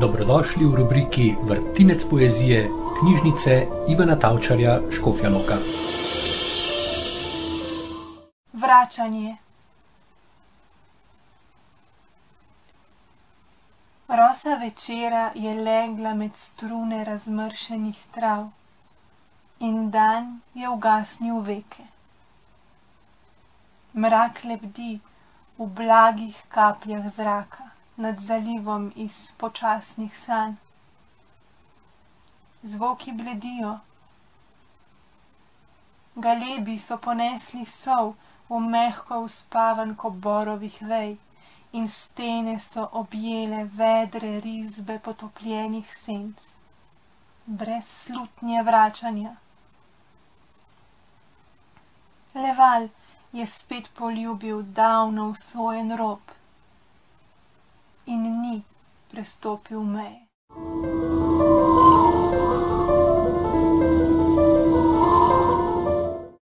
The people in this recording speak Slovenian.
Dobrodošli v rubriki Vrtinec poezije knjižnice Ivana Tavčarja Škofja Loka. Vračanje. Rosa večera je legla med strune razmršenih trav in dan je ugasnil veke. Mrak lebdi v blagih kapljah zraka nad zalivom iz počasnih sanj. Zvoki bledijo. Galebi so ponesli sol v mehko uspavanko borovih vej in stene so objele vedre risbe potopljenih senc. Brez slutnje vračanja. Leval je spet poljubil davno usojen rob Restou me.